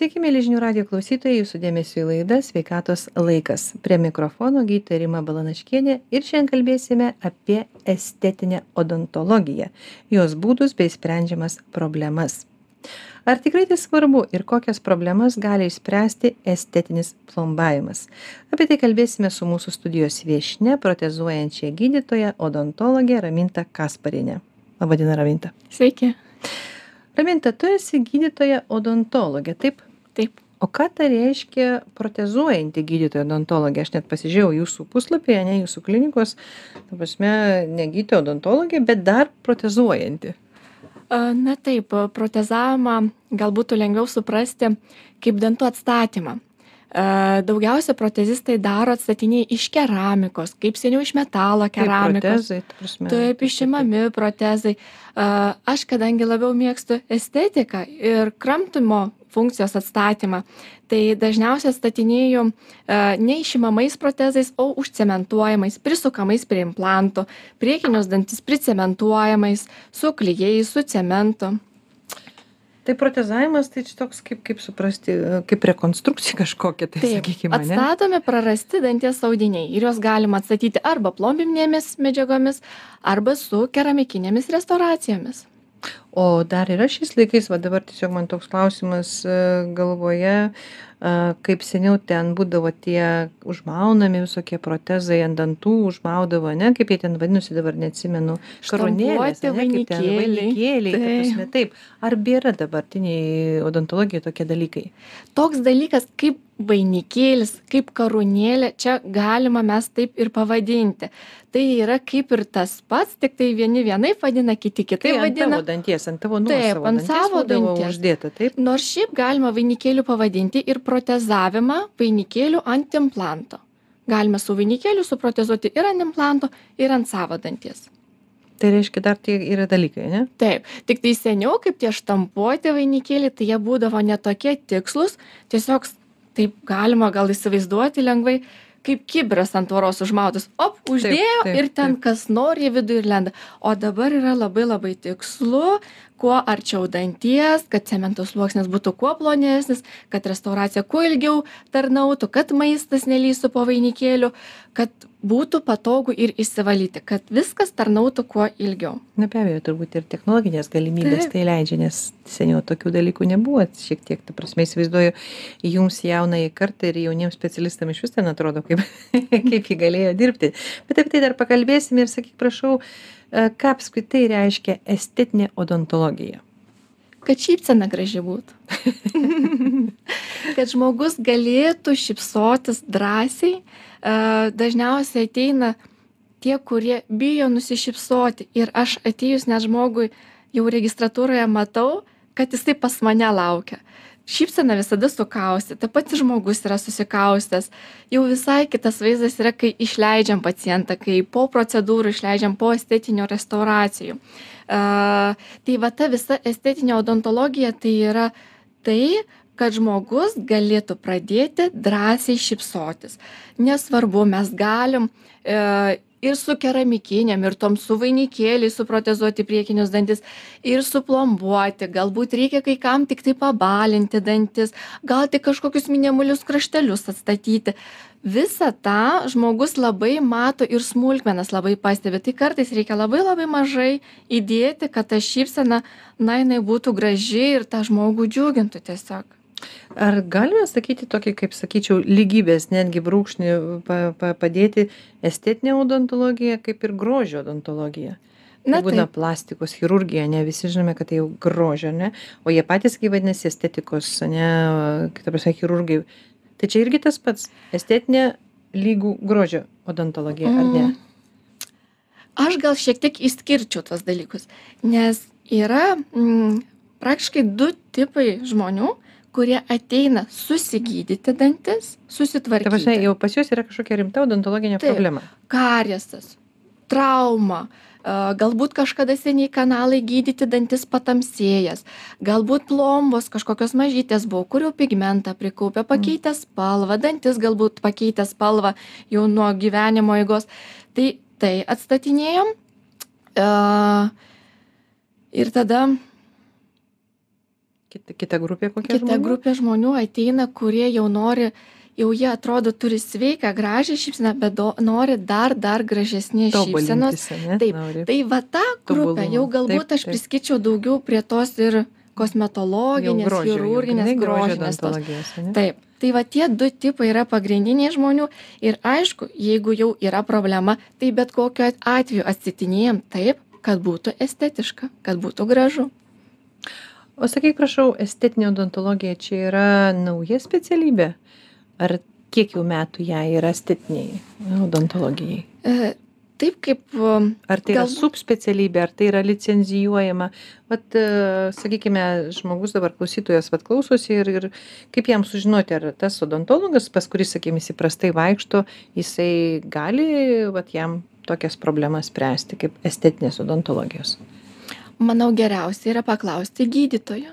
Sveiki, mėly žinių radio klausytojai, jūsų dėmesio į laidą Sveikatos laikas. Prie mikrofono gydytoja Rima Balanaškienė ir šiandien kalbėsime apie estetinę odontologiją, jos būdus bei sprendžiamas problemas. Ar tikrai tai svarbu ir kokias problemas gali išspręsti estetinis plombavimas? Apie tai kalbėsime su mūsų studijos viešne, protezuojančia gydytoja odontologė Raminta Kasparinė. Labadiena, Raminta. Sveiki raminta tu esi gydytoja odontologė taip taip. O ką tai reiškia protezuojanti gydytoja odontologė? Aš net pasižiūrėjau jūsų puslapį ane jūsų klinikos. Ta prasme ne gydytoja odontologė bet dar protezuojanti. Na taip protezavimą gal būtų lengviau suprasti kaip dantų atstatymą. Daugiausia protezistai daro atstatinėja iš keramikos kaip seniau iš metalo keramikos. taip išimami protezai. Aš kadangi labiau mėgstu estetiką ir kramtymo funkcijos atstatymą. Tai dažniausiai atstatinėju ne išimamais protezais o užcementuojamais prisukamais prie implantų priekinius dantis pricementuojamais su klijais su cementu. Tai protezavimas tai čia toks kaip kaip suprasti kaip rekonstrukcija kažkokia tai sakykim ane atstatomi prarasti danties audiniai ir juos galima atstatyti arba plombinėmis medžiagomis arba su keramikinėmis restauracijomis o dar yra šiais laikais va dabar tiesiog man toks klausimas e, galvoje a kaip seniau ten būdavo tie užmaunami visokie protezai ant dantų užmaudavo ane kaip jie ten vadinosi dabar neatsimenu koronėlės ane kaip ten vainikėliai. ta prasme taip ar bėra dabartinėj odontologijoj tokie dalykai? Toks dalykas kaip vainikėlis kaip karūnėlė čia galima mes taip ir pavadinti. Tai yra kaip ir tas pats tiktai vieni vienaip vadina kiti kitaip vadina ant tavo danties ant tavo nuosavo ant savo danties. uždėta taip? Nors šiaip galima vainikėliu pavadinti ir protezavimą vainikėliu ant implanto galima su vainikėliu suprotezuoti ir ant implanto ir ant savo danties. Tai reiškia dar tie yra dalykai ane taip tiktai seniau kaip tie štampuoti vainikėliai tai jie būdavo ne tokie tikslūs tiesiog taip galima gal įsivaizduoti lengvai kaip kibiras ant tvoros užmautas. Op uždėjo ir ten kas nori į vidų ir lenda. O dabar yra labai labai tikslu kuo arčiau danties kad cemento sluoksnis būtų kuo plonesnis kad restauracija kuo ilgiau tarnautų kad maistas nelįstų po vainikėliu kad būtų patogu ir išsivalyti kad viskas tarnautų kuo ilgiau. Na be abejo turbūt ir technologinės galimybės tai leidžia nes seniau tokių dalykų nebuvo šiek tiek. Ta prasme įsivaizduoju jums jaunajai kartai ir jauniem specialistam išvis ten atrodo kaip kaip ji galėjo dirbti. Bet apie tai dar pakalbėsim ir sakyk prašau E, ką apskritai reiškia estetinė odontologija? Kad šypsena graži būtų. kad žmogus galėtų šypsotis drąsiai. E, dažniausiai ateina tie, kurie bijo nusišypsoti. Ir aš atėjus net žmogui jau registratūroje matau, kad jisai pas mane laukia šypsena visada sukaustyta pats žmogus yra susikaustęs jau visai kitas vaizdas yra kai išleidžiam pacientą kai po procedūrų išleidžiam po estetinių restauracijų a tai va ta visa estetinė odontologija tai yra tai kad žmogus galėtų pradėti drąsiai šypsotis. Nesvarbu mes galim e ir su keramikinėm ir tom su vainikėliais suprotezuoti priekinius dantis ir suplombuoti. Galbūt reikia kai kam tiktai pabalinti dantis gal tik kažkokius minimalius kraštelius atstatyti visą tą žmogus labai mato ir smulkmenas labai pastebi. Tai kartais reikia labai labai mažai įdėti kad ta šypsena na jinai būtų graži ir tą žmogų džiugintų tiesiog. Ar galime sakyti tokį kaip sakyčiau lygybės netgi brūkšnį pa pa padėti estetinė odontologija kaip ir grožio odontologija na būna plastikos chirurgija ane visi žinome kad tai jau grožio ane o jie patys gi vadinasi estetikos ane ta prasme chirurgai tai čia irgi tas pats. Estetinė lygu grožio odontologija ar ne? Mm. aš gal šiek tiek išskirčiau tuos dalykus nes yra mm, praktiškai du tipai žmonių kurie ateina susigydyti dantis susitvarkyti. Ta prasme jau pas juos yra kažkokia rimta odontologinė problema. Kariesas trauma galbūt kažkada seniai kanalai gydyti dantis patamsėjęs. Galbūt plombos kažkokios mažytės buvo kur jau pigmentą prikaupė pakeitę spalvą dantis galbūt pakeitę spalvą jau nuo gyvenimo eigos. Tai tai atstatinėjom ir tada kita kita grupė kokia kita žmonių? grupė žmonių ateina kurie jau nori jau jie atrodo turi sveiką gražią šypseną bet do, nori dar dar gražesnės šypsenos taip Nori. tai va grupę Tobulumo. jau galbūt Taip, aš taip. priskirčiau daugiau prie tos ir kosmetologinės grožio, chirurginės grožinės? Taip. Tai va tie du tipai yra pagrindiniai žmonių ir aišku, jeigu jau yra problema, tai bet kokiu at- atveju atsitinėjom taip, kad būtų estetiška, kad būtų gražu. O sakyk, prašau, estetinė odontologija čia yra nauja specialybė? Ar kiek jau metų ją yra estetiniai odontologijai? E, taip kaip, Ar tai yra Galbūt- subspecialybė, ar tai yra licenzijuojama? Vat, e, sakykime, žmogus dabar klausytojas vat klausosi ir, ir kaip jam sužinoti, ar tas odontologas, pas kurį, sakykime, jis įprastai vaikšto, jisai gali vat, jam tokias problemas spręsti kaip estetinės odontologijos. manau, geriausia yra paklausti gydytojo.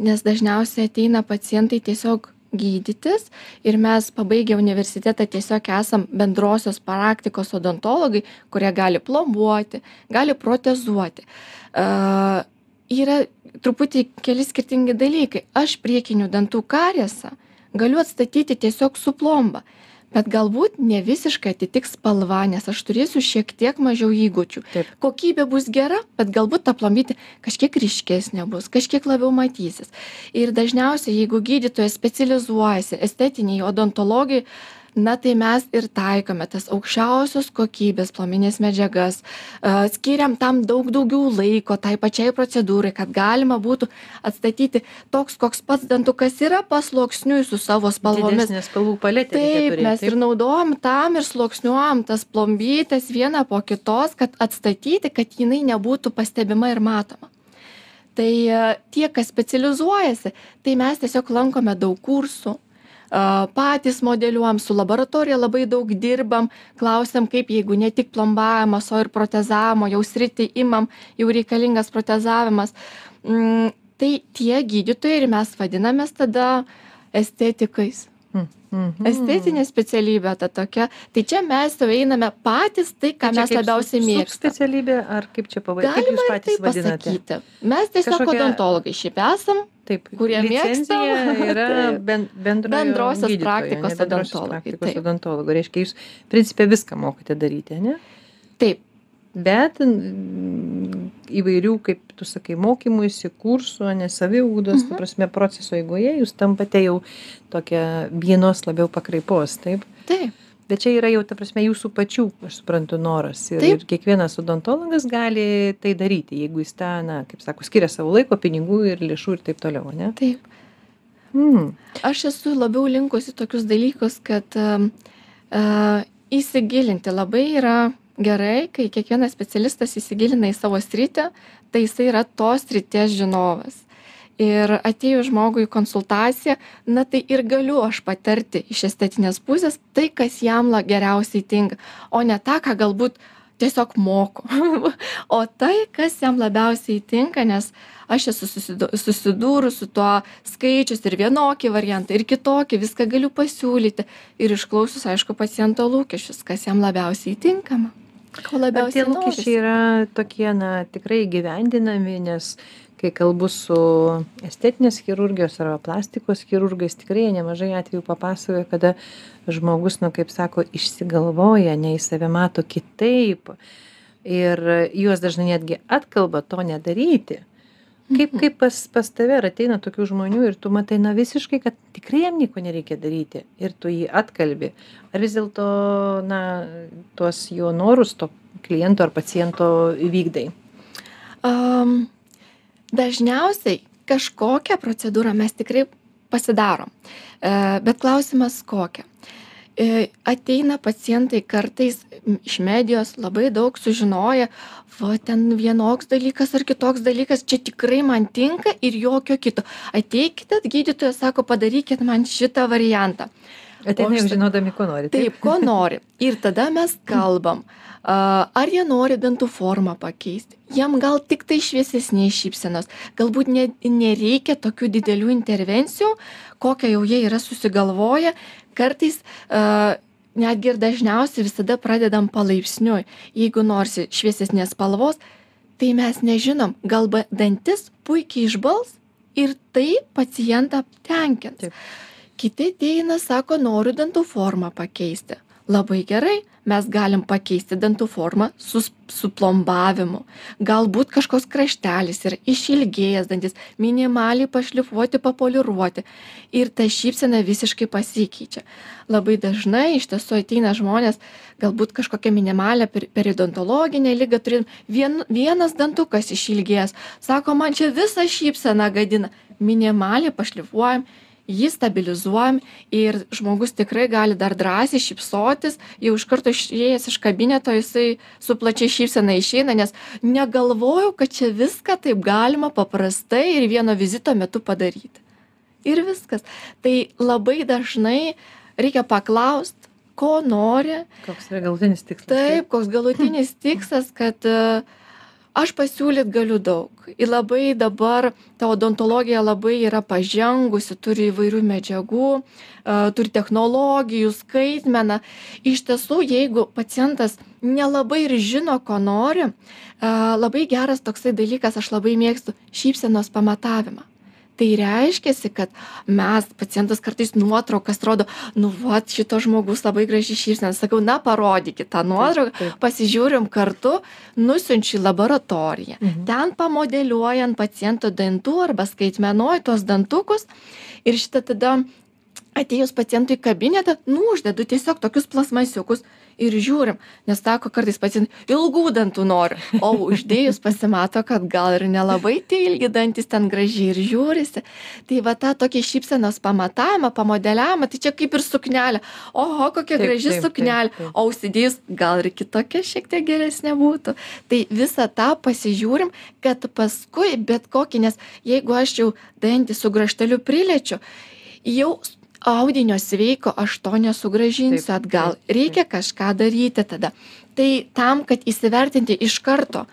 Nes dažniausiai ateina pacientai tiesiog gydytis ir mes pabaigę universitetą tiesiog esam bendrosios praktikos odontologai, kurie gali plombuoti, gali protezuoti. A, yra truputį keli skirtingi dalykai. Aš priekinių dantų kariesą galiu atstatyti tiesiog su plomba. Bet galbūt ne visiškai atitiks spalva, nes aš turėsiu šiek tiek mažiau įgūdžių. Kokybė bus gera bet galbūt ta plombytė kažkiek ryškesnė bus kažkiek labiau matysis. Ir dažniausiai jeigu gydytojas specializuojasi estetinėj odontologijoj na tai mes ir taikome tas aukščiausios kokybės plomines medžiagas a, skiriam tam daug daugiau laiko tai pačiai procedūrai kad galima būtų atstatyti toks koks pats dantukas yra pasluoksniui su savo spalvomis Didesnė spalvų paletė. Taip, turėt, mes ir naudojam tam ir sluoksniuojam tas plombytes vieną po kitos, kad atstatyti, kad jinai nebūtų pastebima ir matoma. Tai e, tie, kas specializuojasi, tai mes tiesiog lankome daug kursų, patys modeliuojam, su laboratorija labai daug dirbam, klausiam, kaip jeigu ne tik plombavimas, o ir protezavimo, jau sritį imam, jau reikalingas protezavimas. Mm, tai tie gydytojai ir mes vadinamės tada estetikais Mhm. estetinė specialybė ta tokia tai čia mes jau einame patys tai ką Tai mes kaip labiausiai sub- mėgstam subspecialybė, ar kaip čia pavadinti? Kaip galima jūs ir patys taip vadinate? pasakyti mes tiesiog Kažkokia- odontologai šiaip esam Taip, kurie mėgstam. yra ben, Bendrosios gydytojo, praktikos odontologai, praktikos taip. odontologo. Reiškia, jūs principė viską mokate daryti, ne? taip Bet įvairių, kaip tu sakai, mokymuisi, kursų, ne saviugdos, mhm. prasme, proceso eigoje jūs tampate jau tokia vienos labiau pakraipos, taip? taip Bet čia yra jau, ta prasme, jūsų pačių, aš suprantu, noras. Ir, ir kiekvienas odontologas gali tai daryti, jeigu jis tą, na, kaip sako, skiria savo laiko, pinigų ir lėšų ir taip toliau, ne? taip Mm. aš esu labiau linkusi tokius dalykus kad uh, įsigilinti labai yra gerai kai kiekvienas specialistas įsigilina į savo sritį tai jisai yra tos srities žinovas ir atėjus žmogui į konsultaciją na tai ir galiu aš patarti iš estetinės pusės tai kas jam la geriausiai tinka o ne tą ką galbūt tiesiog moku. O tai kas jam labiausiai tinka nes aš esu susidu susidūrus su tuo skaičius ir vienokį variantą ir kitokį viską galiu pasiūlyti. Ir išklausius aišku paciento lūkesčius kas jam labiausiai tinkama. Ko Ar tie labiausiai lūkesčiai yra tokie, na, tikrai gyvendinami, nes kai kalbu su estetinės chirurgijos arba plastikos chirurgais, tikrai jie nemažai atvejų papasakoja, kada žmogus, nu, kaip sako, išsigalvoja, ne į save mato kitaip. Ir juos dažnai netgi atkalba to nedaryti. Kaip, kaip pas, pas tave ar ateina tokių žmonių ir tu matai, na visiškai, kad tikrai jam nieko nereikia daryti ir tu jį atkalbi. Ar vis dėlto, na, tuos jo norus to kliento ar paciento įvykdai? Um, dažniausiai kažkokią procedūrą mes tikrai pasidarom, e, bet klausimas kokią. E, ateina pacientai kartais iš medijos labai daug sužinoja, va ten vienoks dalykas ar kitoks dalykas, čia tikrai man tinka ir jokio kito. Ateikite, gydytojas sako, padarykit man šitą variantą. Ateina jau žinodami, ko nori. Taip, ko nori. Ir tada mes kalbam, a, ar jie nori dantų formą pakeisti. Jam gal tik tai šviesesnės šypsenos. Galbūt ne, nereikia tokių didelių intervencijų, kokią jau jie yra susigalvoję. Kartais a, netgi ir dažniausiai visada pradedam palaipsniui. Jeigu norisi šviesesnės spalvos, tai mes nežinom, gal ba- dantis puikiai išbals ir tai pacientą tenkins. Kiti ateina, sako, noriu dantų formą pakeisti. Labai gerai, mes galim pakeisti dantų formą su, su plombavimu. Galbūt kažkoks kraštelis yra išilgėjęs dantis, minimaliai pašlifuoti, papoliruoti. Ir ta šypsena visiškai pasikeičia. Labai dažnai iš tiesų ateina žmonės, galbūt kažkokią minimalę periodontologinę lygą turim, vien, vienas dantukas išilgėjęs. Sako, man čia visą šypseną gadina. Minimaliai pašlifuojam jį stabilizuojam ir žmogus tikrai gali dar drąsiai šypsotis. Jau iš karto išėjęs iš kabineto jisai su plačia šypsena išeina nes negalvojau kad čia viską taip galima paprastai ir vieno vizito metu padaryti. Ir viskas. Tai labai dažnai reikia paklaust ko nori. Koks yra galutinis tikslas taip koks galutinis tikslas kad aš pasiūlyt galiu daug. Ir labai dabar ta odontologija labai yra pažengusi turi įvairių medžiagų turi technologijų skaitmeną. Iš tiesų jeigu pacientas nelabai ir žino ko nori labai geras toksai dalykas aš labai mėgstu šypsenos pamatavimą tai reiškiasi kad mes pacientas kartais nuotraukas rodo nu vat šitas žmogus labai graži šypsena. Sakau na parodykit tą nuotrauką. pasižiūrim kartu nusiunčiu į laboratoriją. Mhm. ten pamodeliuojant paciento dantų arba skaitmenoj tuos dantukus. Ir šitą tada atėjus pacientui į kabinetą nu uždedu tiesiog tokius plastmasiukus ir žiūrim nes sako kartais pacientai ilgų dantų noriu. O uždėjus pasimato kad gal ir nelabai tie ilgi dantys ten gražiai ir žiūrisi. Tai va tą tokį šypsenos pamatavimą pamodeliavimą tai čia kaip ir suknelė. Oho kokia graži suknelė. o užsidėjus gal ir kitokia šiek tiek geresnė būtų. Tai visą tą pasižiūrim kad paskui bet kokį nes jeigu aš jau dantį su grąžteliu piliečiu jau audinio sveiko aš to nesugrąžinsiu Taip, atgal. reikia kažką daryti tada. Tai tam kad įsivertinti iš karto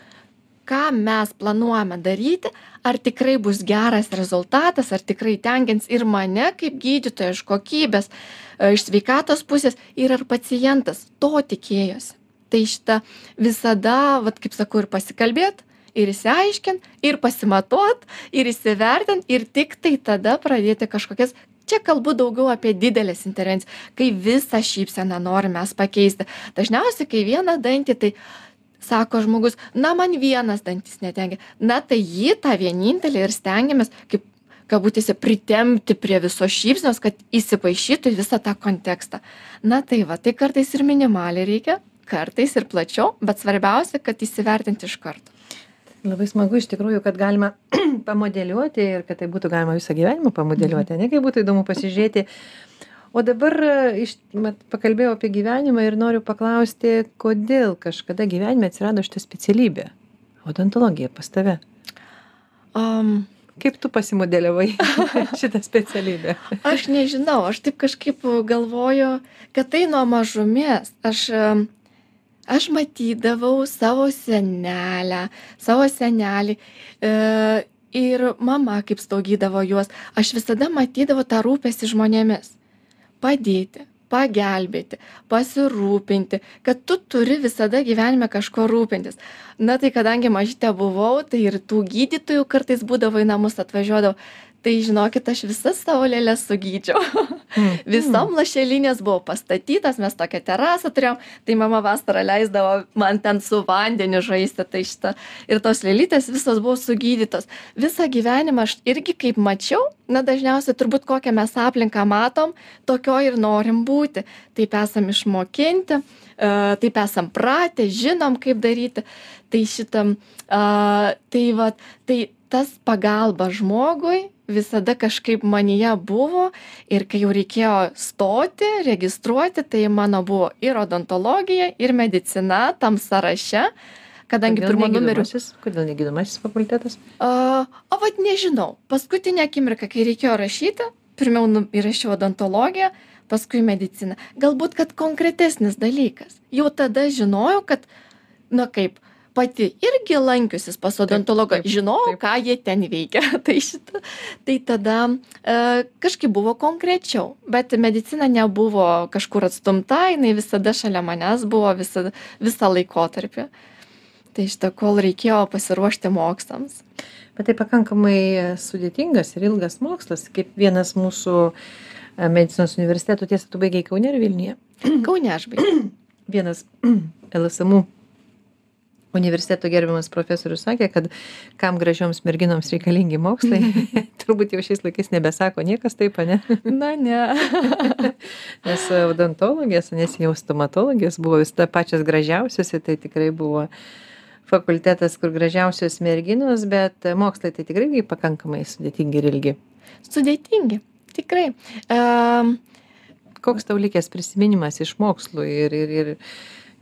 ką mes planuojame daryti ar tikrai bus geras rezultatas ar tikrai tenkins ir mane kaip gydytoją iš kokybės e, iš sveikatos pusės ir ar pacientas to tikėjosi. Tai šitą visada vat kaip sakau ir pasikalbėt ir išsiaiškint ir pasimatuot ir įsivertint ir tiktai tada pradėti kažkokias čia kalbu daugiau apie dideles intervencijas. Kai visą šypseną norim mes pakeisti. Dažniausiai kai vieną dantį tai sako žmogus na man vienas dantis netenkina na tai jį tą vienintelį ir stengiamės kaip kabutėse pritempti prie visos šypsenos kad įsipaišytų į visą tą kontekstą. Na tai va tai kartais ir minimaliai reikia kartais ir plačiau bet svarbiausia kad įsivertint iš karto Labai smagu iš tikrųjų, kad galima pamodeliuoti ir kad tai būtų galima visą gyvenimą pamodeliuoti, ne kaip būtų įdomu pasižiūrėti. O dabar e, iš, mat, pakalbėjau apie gyvenimą ir noriu paklausti, kodėl kažkada gyvenime atsirado šitą specialybę - odontologija pas tave. um, Kaip tu pasimodeliavai šitą specialybę? aš nežinau aš taip kažkaip galvoju kad tai nuo mažumės aš em, aš matydavau savo senelę savo senelį e, ir mama kaip slaugydavo juos. Aš visada matydavau tą rūpestį žmonėmis. Padėti pagelbėti pasirūpinti kad tu turi visada gyvenime kažkuo rūpintis. Na tai kadangi mažytė buvau tai ir tų gydytojų kartais būdavo į namus atvažiuodavo tai žinokit aš visas savo lėles sugydžiau. Visom lašelinės buvo pastatytos mes tokią terasą turėjom. Tai mama vasarą leisdavo man ten su vandeniu žaisti tai šita. Ir tos lėlytės visos buvo sugydytos. Visą gyvenimą aš irgi kaip mačiau na dažniausiai turbūt kokią mes aplinką matom tokioj ir norim būti. Taip esam išmokinti e, taip esam pratę žinom kaip daryti. Tai šitam tai vat tai tas pagalba žmogui visada kažkaip manyje buvo ir kai jau reikėjo stoti registruoti tai mano buvo ir odontologija ir medicina tam sąraše kadangi pirmu numeriu Kodėl negydomasis fakultetas? a o vat nežinau. Paskutinę akimirką kai reikėjo rašyti pirmiau nu įrašiau odontologiją paskui mediciną. Galbūt kad konkretesnis dalykas. Jau tada žinojau kad na kaip pati irgi lankiusis pas odontologą taip. ką jie ten veikia. Tai šita tai tada e, kažkaip buvo konkrečiau bet medicina nebuvo kažkur atstumta jinai visada šalia manęs buvo visada visą laikotarpį. Tai šitą kol reikėjo pasiruošti mokslams. Bet tai pakankamai sudėtingas ir ilgas mokslas kaip vienas mūsų e, medicinos universitetų. Tiesa tu baigei kaune ar vilniuje? Kaune aš baigiau vienas lsmu universiteto gerbiamas profesorius sakė kad kam gražioms merginoms reikalingi mokslai turbūt jau šiais laikais nebesako niekas taip ane? Na ne. Nes odontologės nes jau stomatologės buvo visada pačios gražiausios ir tai tikrai buvo fakultetas kur gražiausios merginos bet mokslai tai tikrai pakankamai sudėtingi ir ilgi. Sudėtingi tikrai. Um, koks tau likęs prisiminimas iš mokslų ir ir ir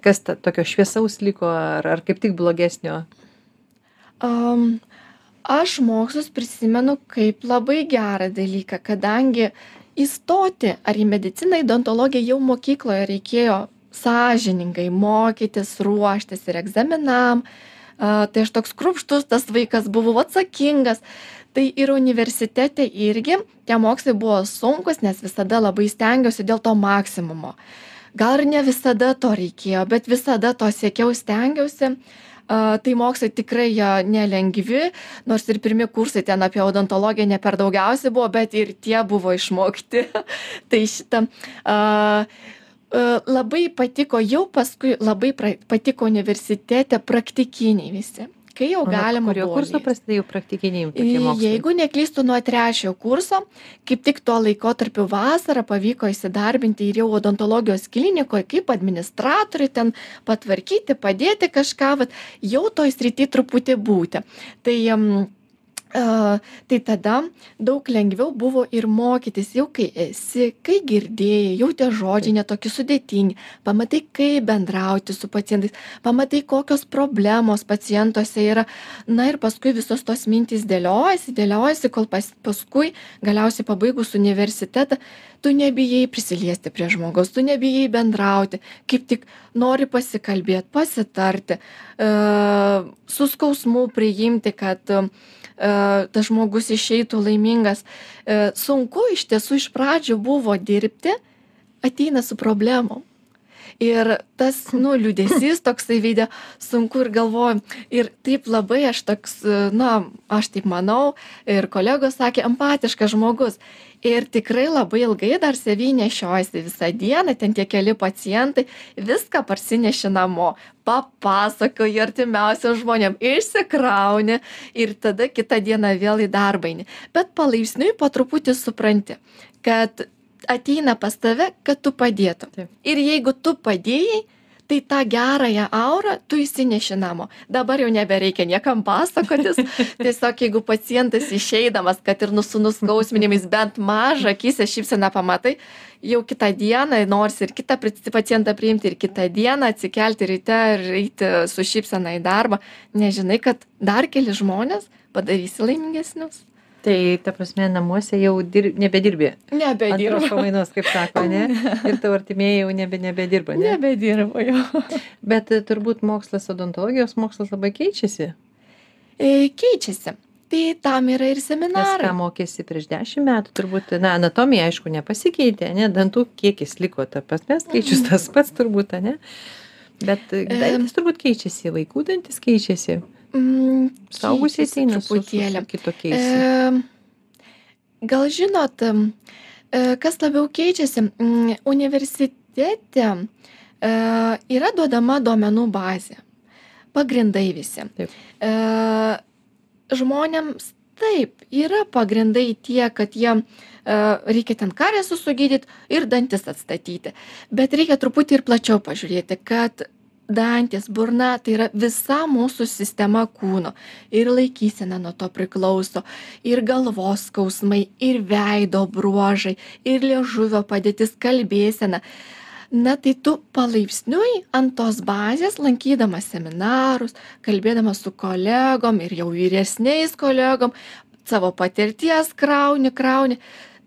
kas ta tokio šviesaus liko ar ar kaip tik blogesnio? Um, aš mokslus prisimenu kaip labai gerą dalyką kadangi įstoti ar į mediciną į odontologiją jau mokykloje reikėjo sąžiningai mokytis ruoštis ir egzaminam. A, tai aš toks kruopštus tas vaikas buvau atsakingas. Tai ir universitete irgi tie mokslai buvo sunkūs nes visada labai stengiausi dėl to maksimumo gal ir ne visada to reikėjo bet visada to siekiau stengiausi a, tai mokslai tikrai jie nelengvi nors ir pirmi kursai ten apie odontologiją ne per daugiausiai buvo bet ir tie buvo išmokti tai šitą a, E, labai patiko jau paskui labai pra, patiko universitete praktikiniai visi. Kai jau galima. Kurio kurso prasidėjo praktikiniai? Jeigu neklystu nuo trečiojo kurso, kaip tik tuo laikotarpiu vasarą pavyko įsidarbinti ir jau odontologijos klinikoje kaip administratoriui ten patvarkyti, padėti kažką, vat, jau toj srity truputį būti. Tai um, tai tada daug lengviau buvo ir mokytis. Jau kai esi, kai girdėjai, jau tie žodžiai netokie sudėtingi, pamatai, kaip bendrauti su pacientais, pamatai, kokios problemos pacientuose yra. Na ir paskui visos tos mintys dėliojasi, dėliojasi, kol pas, paskui galiausiai pabaigus universitetą, tu nebijai prisiliesti prie žmogaus, tu nebijai bendrauti, kaip tik nori pasikalbėti, pasitarti, e, su skausmu priimti, kad e, tas žmogus išeitų laimingas. E, sunku iš tiesų iš pradžių buvo dirbti, ateina su problemom. Ir tas, nu, liūdėsys toksai veidė, sunku ir galvoju. Ir taip labai aš toks, na, aš taip manau, ir kolegos sakė, empatiškas žmogus ir tikrai labai ilgai dar savy nešiojasi visą dieną ten tie keli pacientai viską parsineši namo papasakoji artimiausiem žmonėm išsikrauni ir tada kitą dieną vėl į darbą eini bet palaipsniui po truputį supranti kad ateina pas tave kad tu padėtum. Ir jeigu tu padėjai tai tą gerąją aurą tu išsineši namo. Dabar jau nebereikia niekam pasakotis. Tiesiog jeigu pacientas išeidamas kad ir nu su nuskausminimais bent mažą akyse šypseną pamatai jau kitą dieną norisi ir kitą pacientą priimti ir kitą dieną atsikelti ryte ir eiti su šypsena į darbą nes žinai kad dar keli žmones padarysi laimingesnius tai ta prasme namuose jau dir nebedirbi. Nebedirbu. Antros pamainos kaip sako ane ir tavo artimieji jau nebe nebedirba ne? Nebedirbu jau bet e, turbūt mokslas odontologijos mokslas labai keičiasi. E, keičiasi. Tai tam yra ir nes seminarai. ką mokėsi prieš dešim metų turbūt na anatomija aišku nepasikeitė ane dantų kiekis liko ta prasme skaičius Mhm. tas pats turbūt ane bet e, dantys turbūt keičiasi vaikų dantys keičiasi Mm, su, su, truputėlį. kitokiais E, gal žinot, e, kas labiau keičiasi, universitete e, yra duodama duomenų bazė, pagrindai visi. Taip. E, žmonėms taip, yra pagrindai tie, kad jie reikia ten kariesus sugydyti ir dantis atstatyti. Bet reikia truputį ir plačiau pažiūrėti, kad dantys, burna tai yra visa mūsų sistema kūno. Ir laikysena nuo to priklauso. Ir galvos skausmai, ir veido bruožai, ir liežuvio padėtis, kalbėsena. Na tai tu palaipsniui ant tos bazės, lankydamas seminarus, kalbėdamas su kolegom ir jau vyresniais kolegom, savo patirties krauni, krauni,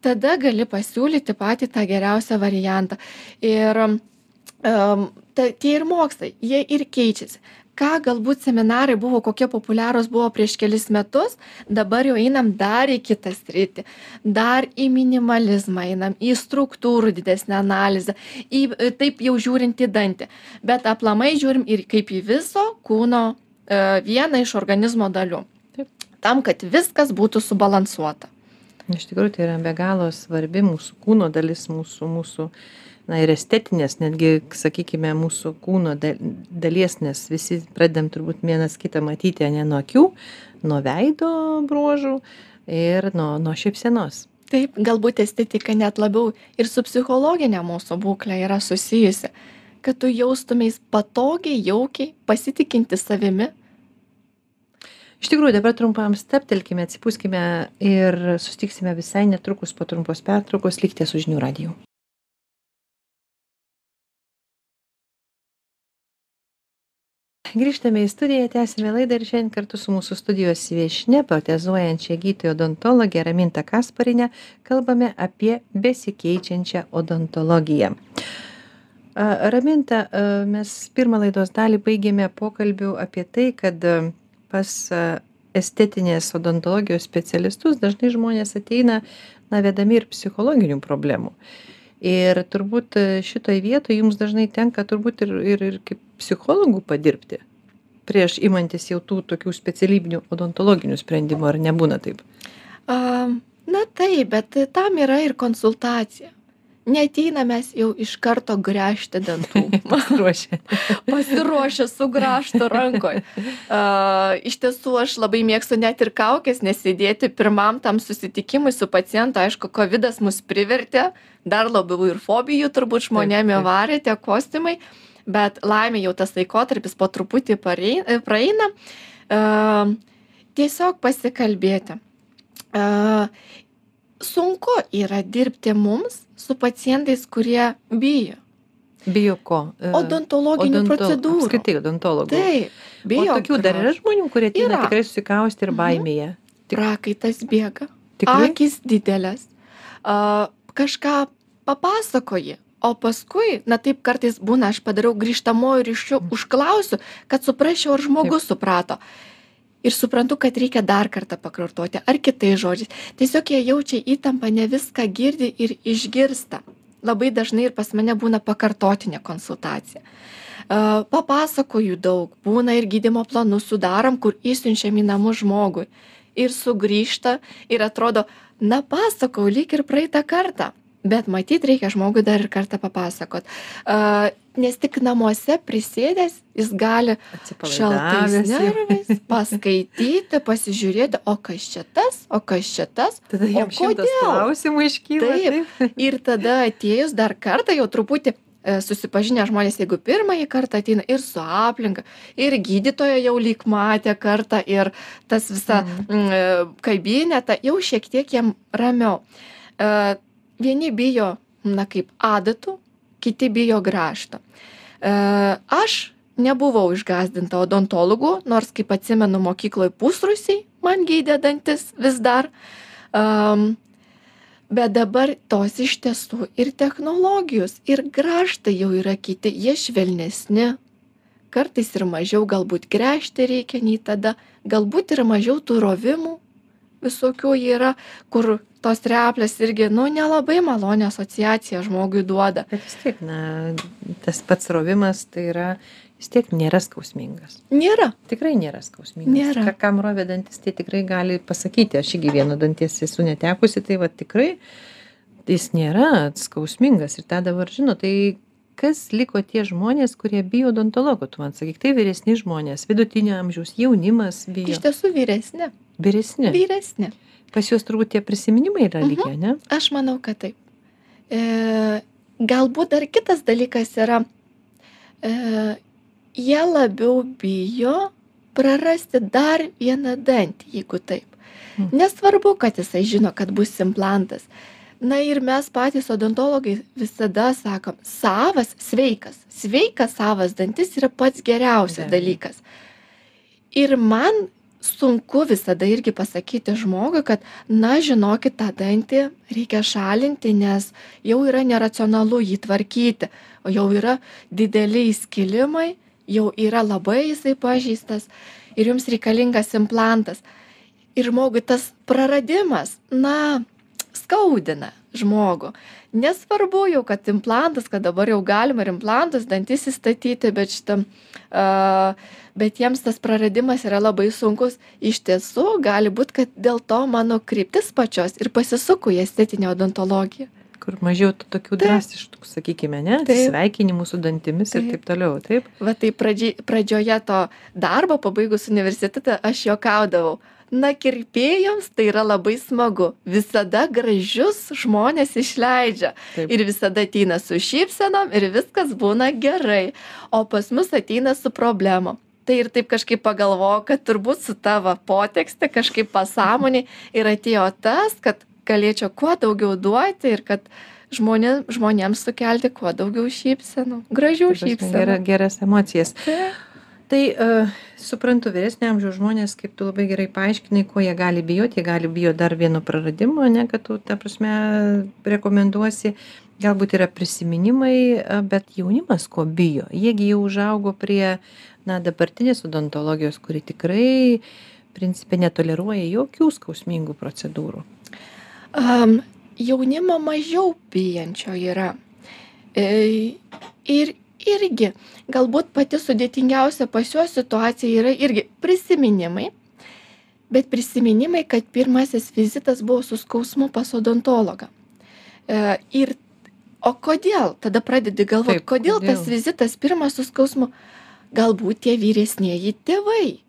tada gali pasiūlyti patį tą geriausią variantą. Ir um, ta, tie ir mokslai, jie ir keičiasi. Ką galbūt seminarai buvo, kokie populiarūs buvo prieš kelis metus, dabar jau einam dar į kitą sritį, dar į minimalizmą einam, į struktūrų didesnę analizę, į taip jau žiūrint į dantį. Bet aplamai žiūrim ir kaip į viso kūno e, vieną iš organizmo dalių. Taip. Tam, kad viskas būtų subalansuota. Iš tikrųjų, tai yra be galo svarbi mūsų kūno dalis, mūsų, mūsų na ir estetinės, netgi, sakykime, mūsų kūno dalies, nes visi pradedam turbūt vienas kitą matyti, ne nuo akių, nuo veido bruožų ir nuo, nuo šypsenos. Taip, galbūt estetika net labiau ir su psichologinė mūsų būklė yra susijusi, kad tu jaustumės patogiai, jaukiai, pasitikinti savimi. Iš tikrųjų, dabar trumpam steptelkime, atsipūskime ir sustiksime visai netrukus po trumpos pertraukos, likite su žinių radiju. grįžtame į studiją tęsiame laidą ir šiandien kartu su mūsų studijos viešnia protezuojančia gydytoja odontologe raminta kasparine kalbame apie besikeičiančią odontologiją raminta mes pirmą laidos dalį baigėme pokalbiu apie tai kad pas estetinės odontologijos specialistus. Dažnai žmonės ateina na vedami ir psichologinių problemų. Ir turbūt šitoj vietoj jums dažnai tenka turbūt ir ir ir kaip psichologų padirbti prieš imantis jau tų tokių specialybinių odontologinių sprendimų ar nebūna taip? A na taip bet tam yra ir konsultacija neateina mes jau iš karto gręžti dantų. Pasiruošę. Pasiruošę su grąžtu rankoj. Uh, iš tiesų aš labai mėgstu net ir kaukės nesidėti pirmam tam susitikimui su pacientu. Aišku, COVID mus privertė, dar labiau ir fobijų turbūt žmonėmi varė tie kostiumai. Uh, bet laimė jau tas laikotarpis po truputį praeina. Uh, tiesiog pasikalbėti. Uh, sunku yra dirbti mums su pacientais, kurie bijo. Bijo ko? Odontologinių Odonto, procedūrų. Apskritai odontologų. Taip, bijo. O tokių dar yra žmonių, kurie ateina tikrai susikausti ir mhm. baimėje. Tik... Prakaitas bėga. Tikrai? Akis didelės. Uh, kažką papasakoji o paskui na taip kartais būna aš padarau grįžtamuoju ryšiu mm. užklausiu kad suprasčiau ar žmogus suprato ir suprantu kad reikia dar kartą pakartoti ar kitais žodžiais. Tiesiog jie jaučia įtampą ne viską girdi ir išgirsta. Labai dažnai ir pas mane būna pakartotinė konsultacija. Papasakoju daug būna ir gydymo planus sudarom kur išsiunčiam į namus žmogui. Ir sugrįžta ir atrodo na pasakojau lyg ir praeitą kartą bet matyt reikia žmogui dar ir kartą papasakot. A nes tik namuose prisėdęs jis gali šaltais nervais paskaityti pasižiūrėti o kas čia tas o kas čia tas tada jam šimtas klausimų iškyla taip. ir tada atėjus dar kartą jau truputį e, susipažinę žmonės jeigu pirmąjį kartą ateina ir su aplinka ir gydytoją jau lyg matė kartą ir tas visą mhm. E, kabinetą jau šiek tiek jam ramiau. E, vieni bijo na kaip adatų kiti bijo grąžto. E, aš nebuvau išgąsdinta odontologų nors kaip atsimenu mokykloj pusrūsiai man gydė dantis vis dar. Um, bet dabar tos iš tiesų ir technologijos ir grąžtai jau yra kiti jie švelnesni. Kartais ir mažiau galbūt gręžti reikia nei tada. Galbūt ir mažiau tų rovimų visokių yra kur tos replės irgi nu nelabai malonią asociaciją žmogui duoda. Bet vis tiek na tas pats rovimas tai yra vis tiek nėra skausmingas. Nėra. Tikrai nėra skausmingas. Nėra. Ka kam rovė dantis tie tikrai gali pasakyti aš irgi vieno danties esu netekusi tai va tikrai jis nėra skausmingas. Ir tą dabar žino tai kas liko tie žmonės kurie bijo odontologo tu man sakyk tai vyresni žmonės vidutinio amžiaus jaunimas bijo. Iš tiesų vyresni. Vyresni. Vyresni pas juos turbūt tie prisiminimai yra mhm. ne? Aš manau, kad taip. E, galbūt dar kitas dalykas yra, e, jie labiau bijo prarasti dar vieną dantį, jeigu taip. Mhm. Nesvarbu, kad jisai žino, kad bus implantas. Na ir mes patys odontologai visada sakom, savas, sveikas, sveikas savas dantis yra pats geriausias dalykas. Ir man sunku visada irgi pasakyti žmogui kad na žinokit tą dantį reikia šalinti nes jau yra neracionalu jį tvarkyti. O jau yra dideli įskilimai jau yra labai jisai pažeistas ir jums reikalingas implantas. Ir žmogui tas praradimas na skaudina žmogų. Nesvarbu jau kad implantas kad dabar jau galima ir implantus dantis įstatyti bet šitam a, bet jiems tas praradimas yra labai sunkus. Iš tiesų gali būt kad dėl to mano kryptis pačios ir pasisuko į estetinę odontologiją. Kur mažiau tokių drastiškų, sakykime, ne, sveikinimų su dantimis taip. ir taip. toliau, taip? Va tai pradži, pradžioje to darbo, pabaigus universitetą, aš juokaudavau na kirpėjams tai yra labai smagu visada gražius žmones išleidžia Taip. ir visada ateina su šypsenom ir viskas būna gerai o pas mus ateina su problemom tai ir taip kažkaip pagalvojau kad turbūt su tavo potekste kažkaip pasąmonėj ir atėjo tas kad galėčiau kuo daugiau duoti ir kad žmonė, žmonėms sukelti kuo daugiau šypsenų, gražių šypsenų. Gera, geras emocijas. Taip tai uh, suprantu vyresnio amžiaus žmonės kaip tu labai gerai paaiškinai ko jie gali bijot jie gali bijot dar vieno praradimo ane kad tu ta prasme rekomenduosi. Galbūt yra prisiminimai bet jaunimas ko bijo? Jie gi jau užaugo prie na dabartinės odontologijos kuri tikrai principe netoleruoja jokių skausmingų procedūrų. Um, jaunimo mažiau bijančio yra. E, ir irgi galbūt pati sudėtingiausia pas juos situacija yra irgi prisiminimai bet prisiminimai kad pirmasis vizitas buvo su skausmu pas odontologą. E, ir o kodėl? Tada pradedi galvot Taip, kodėl kodėl? tas vizitas pirmas su skausmu? Galbūt tie vyresnieji tėvai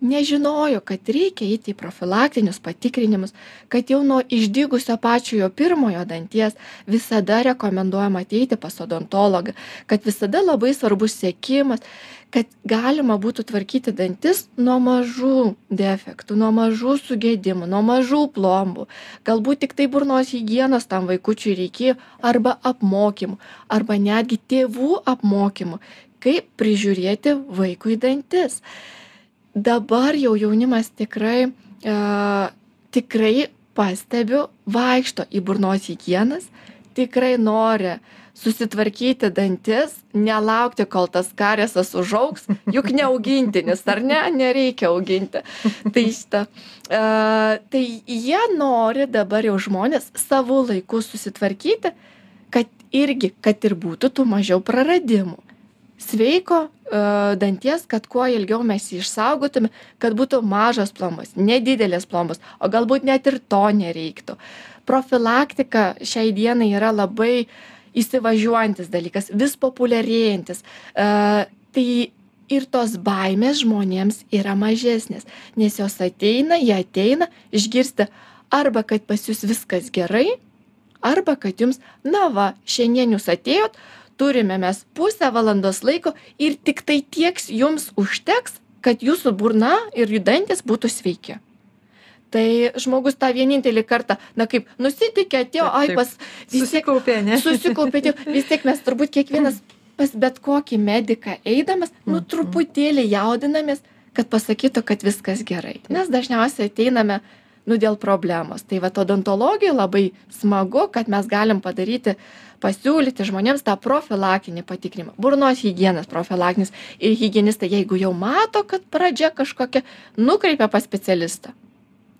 nežinojo kad reikia eiti į profilaktinius patikrinimus kad jau nuo išdygusio pačiojo pirmojo danties visada rekomenduojama ateiti pas odontologą kad visada labai svarbus sekimas kad galima būtų tvarkyti dantis nuo mažų defektų nuo mažų sugedimų nuo mažų plombų. Galbūt tiktai burnos higienos tam vaikučiui reikėjo arba apmokymų arba netgi tėvų apmokymų kaip prižiūrėti vaikui dantis dabar jau jaunimas tikrai a, e, tikrai pastebiu vaikšto į burnos higienas tikrai nori susitvarkyti dantis nelaukti kol tas kariesas užaugs juk ne augintinis ar ne? Nereikia auginti. Tai šitą e, tai jie nori dabar jau žmonės savu laiku susitvarkyti kad irgi kad ir būtų tų mažiau praradimų sveiko e, danties kad kuo ilgiau mes jį išsaugotume kad būtų mažos plombos nedidelės plombos o galbūt net ir to nereiktų. Profilaktika šiai dienai yra labai įsivažiuojantis dalykas vis populiarėjantis e, tai ir tos baimės žmonėms yra mažesnės nes jos ateina jie ateina išgirsti arba kad pas jus viskas gerai arba kad jums na va šiandien jūs atėjot turime mes pusę valandos laiko ir tiktai tieks jums užteks kad jūsų burna ir jų dantys būtų sveiki. Tai žmogus tą vienintelį kartą na kaip nusiteikė atėjo ai pas vis tiek susikaupė ane susikaupė atėjo. Vis tiek mes turbūt kiekvienas pas bet kokį mediką eidamas nu Mhm. truputėlį jaudinamės kad pasakytų kad viskas gerai. Nes dažniausiai ateiname nu dėl problemos. Tai vat odontologijoj labai smagu kad mes galim padaryti pasiūlyti žmonėms tą profilaktinį patikrinimą. Burnos higienos profilaktinis ir higienistai jeigu jau mato kad pradžia kažkokia nukreipia pas specialistą.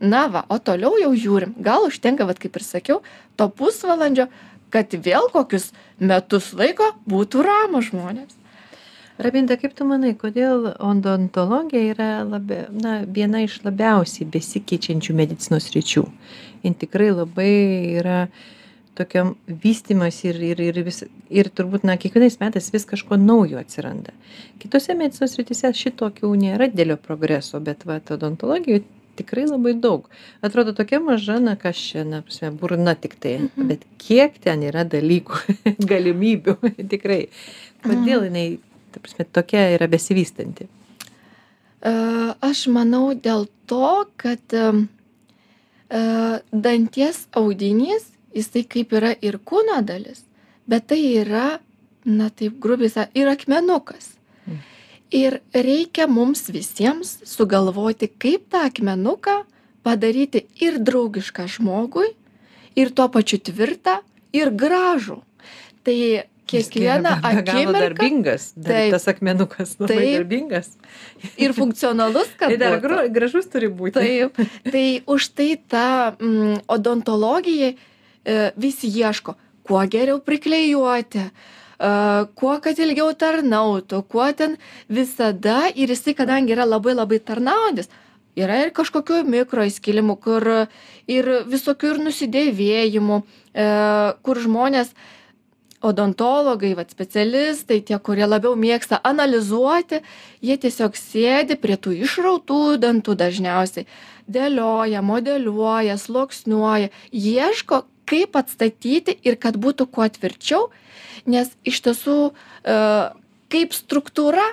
Na va o toliau jau žiūrim. Gal užtenka vat kaip ir sakiau to pusvalandžio kad vėl kokius metus laiko būtų ramūs žmonės Rabinda, kaip tu manai, kodėl odontologija yra labia, na, viena iš labiausiai besikeičiančių medicinos ryčių? Jis tikrai labai yra tokiam vystimas ir, ir, ir, vis, ir turbūt, na, kiekvienais metais vis kažko naujo atsiranda. Kitose medicinos rytise šitokių nėra dėlio progreso, bet va, odontologijoje tikrai labai daug. Atrodo tokia maža, na, kas čia, na, prasme, burna tik tai, mhm. bet kiek ten yra dalykų, galimybių, tikrai. Kodėl jinai ta prasme, tokia yra besivystanti? E, aš manau dėl to, kad e, danties audinys, jisai kaip yra ir kūno dalis, bet tai yra, na taip grubiai, ir akmenukas. Ir reikia mums visiems sugalvoti, kaip tą akmenuką padaryti ir draugišką žmogui, ir tuo pačiu tvirtą, ir gražų. Tai kiekvieną akimirką. Darbingas, dar, Taip. tas akmenukas labai Taip. darbingas. Ir funkcionalus, kad Tai dar būtų. gražus turi būti. Taip, tai už tai ta mm, odontologija e, visi ieško, kuo geriau priklejuoti, e, kuo kad ilgiau tarnautų, kuo ten visada ir jisai, kadangi yra labai labai tarnaujantis, yra ir kažkokių mikro įskilimų, kur ir visokių ir nusidėvėjimų, e, kur žmonės odontologai, vat, specialistai, tie, kurie labiau mėgsta analizuoti, jie tiesiog sėdi prie tų išrautų dantų dažniausiai, dėlioja, modeliuoja, sluoksniuoja, ieško, kaip atstatyti ir kad būtų kuo tvirčiau, nes iš tiesų e, kaip struktūra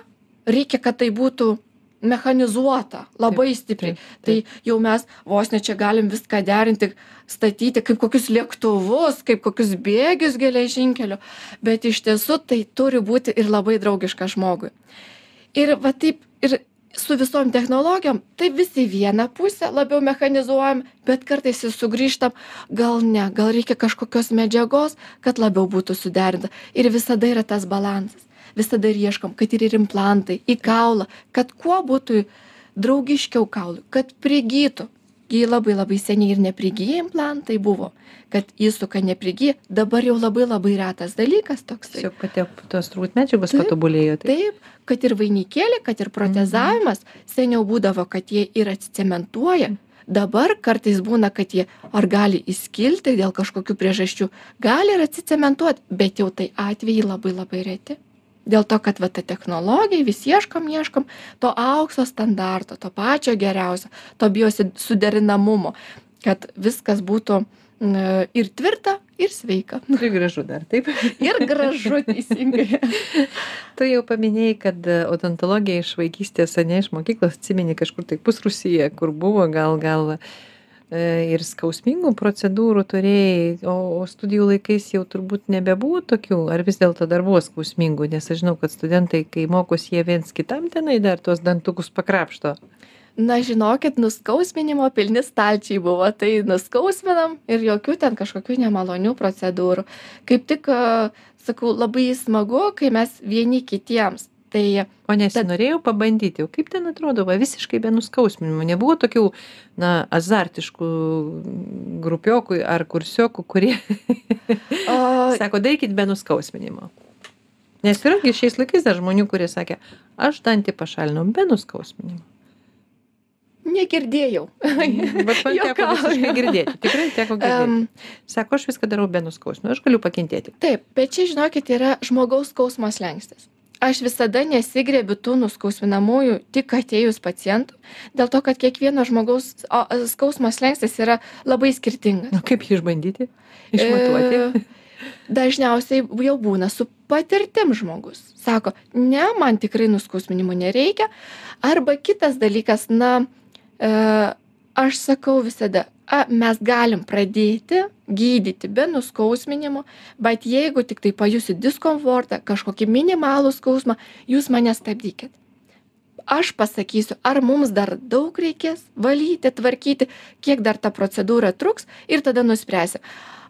reikia, kad tai būtų mechanizuota labai stipriai. Tai jau mes vos ne čia galim viską derinti, statyti kaip kokius lėktuvus, kaip kokius bėgius geležinkeliu, bet iš tiesų tai turi būti ir labai draugiška žmogui. Ir va taip, ir su visom technologijom, tai visi vieną pusę labiau mechanizuojam, bet kartais ir sugrįžtam, gal ne, gal reikia kažkokios medžiagos, kad labiau būtų suderinta. Ir visada yra tas balansas visada ir ieškom, kad ir, implantai į kaulą, kad kuo būtų draugiškiau kaului, kad prigytų. Gi labai labai seniai ir neprigyja implantai buvo, kad įsuka neprigyja, dabar jau labai labai retas dalykas toks. Tiesiog pati tos turbūt medžiagos Taip, patobulėjo. Taip, kad ir vainikėlė, kad ir protezavimas, seniau būdavo, kad jie ir atsicementuoja. Dabar kartais būna, kad jie ar gali įskilti dėl kažkokių priežasčių, gali ir atsicementuoti, bet jau tai atvejai labai labai reti dėl to kad va ta technologija vis ieškom ieškom to aukso standarto to pačio geriausio to biosi suderinamumo kad viskas būtų ir tvirta ir sveika Ir gražu dar, taip. ir gražu teisingai Tu jau paminėjai, kad odontologija iš vaikystės, ne iš mokyklos, atsimeni kažkur tai pusrusyje, kur buvo gal, gal ir skausmingų procedūrų turėjai, o, o studijų laikais jau turbūt nebebuvo tokių, ar vis dėlto dar buvo skausmingų, nes aš žinau, kad studentai, kai mokosi, jie viens kitam tenai dar tuos dantukus pakrapšto. na žinokit nuskausminimo pilni stalčiai buvo tai nuskausminam ir jokių ten kažkokių nemalonių procedūrų kaip tik a, sakau labai smagu kai mes vieni kitiems tai O nesinorėjau pabandyti, o kaip ten atrodo, va, visiškai be nuskausminimo. Nebuvo tokių, na, azartiškų grupiokų ar kursiokų, kurie o, sako, darykit be nuskausminimo. Nes irgi šiais laikais dar žmonių, kurie sakė, aš dantį pašalinau be nuskausminimo. negirdėjau Bet man teko visiškai girdėti, tikrai teko girdėti. Em, Sako, aš viską darau be nuskausminimo, aš galiu pakentėti. Taip, bet čia, žinokit, yra žmogaus skausmo slengstis. Aš visada nesigrebiu tų nuskausminamųjų tik atėjus pacientų, dėl to, kad kiekvieno žmogaus o, skausmo slengstis yra labai skirtingas. Nu, kaip jį išbandyti? Išmatuoti? E, dažniausiai jau būna su patirtim žmogus. Sako, ne, man tikrai nuskausminimo nereikia. Arba kitas dalykas, na, e, aš sakau visada, a, mes galim pradėti gydyti be nuskausminimo, bet jeigu tik tai pajusit diskomfortą, kažkokį minimalų skausmą, jūs mane stabdykit. Aš pasakysiu, ar mums dar daug reikės valyti, tvarkyti, kiek dar ta procedūra truks ir tada nuspręsim.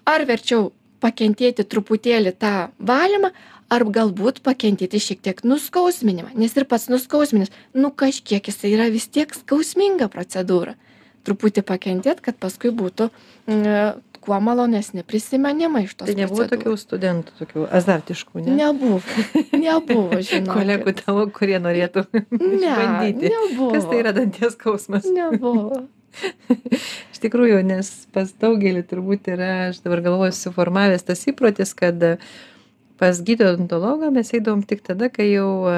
Ar verčiau pakentėti truputėlį tą valymą, ar galbūt pakentėti šiek tiek nuskausminimą, nes ir pats nuskausminis, nu kažkiek jisai yra vis tiek skausminga procedūra. Truputį pakentėt, kad paskui būtų mm, kuo malonesni prisimenimai iš tos Tai nebuvo procedūros. tokių studentų, tokių azartiškų, ne? Nebuvo, nebuvo, žinau. Kolegų tavo, kurie norėtų Ne, išbandyti. nebuvo. Kas tai yra danties skausmas? Nebuvo. Iš tikrųjų, nes pas daugelį turbūt yra, aš dabar galvoju, suformavęs tas įprotis, kad e, pas gydytoją odontologą mes eidavom tik tada, kai jau e,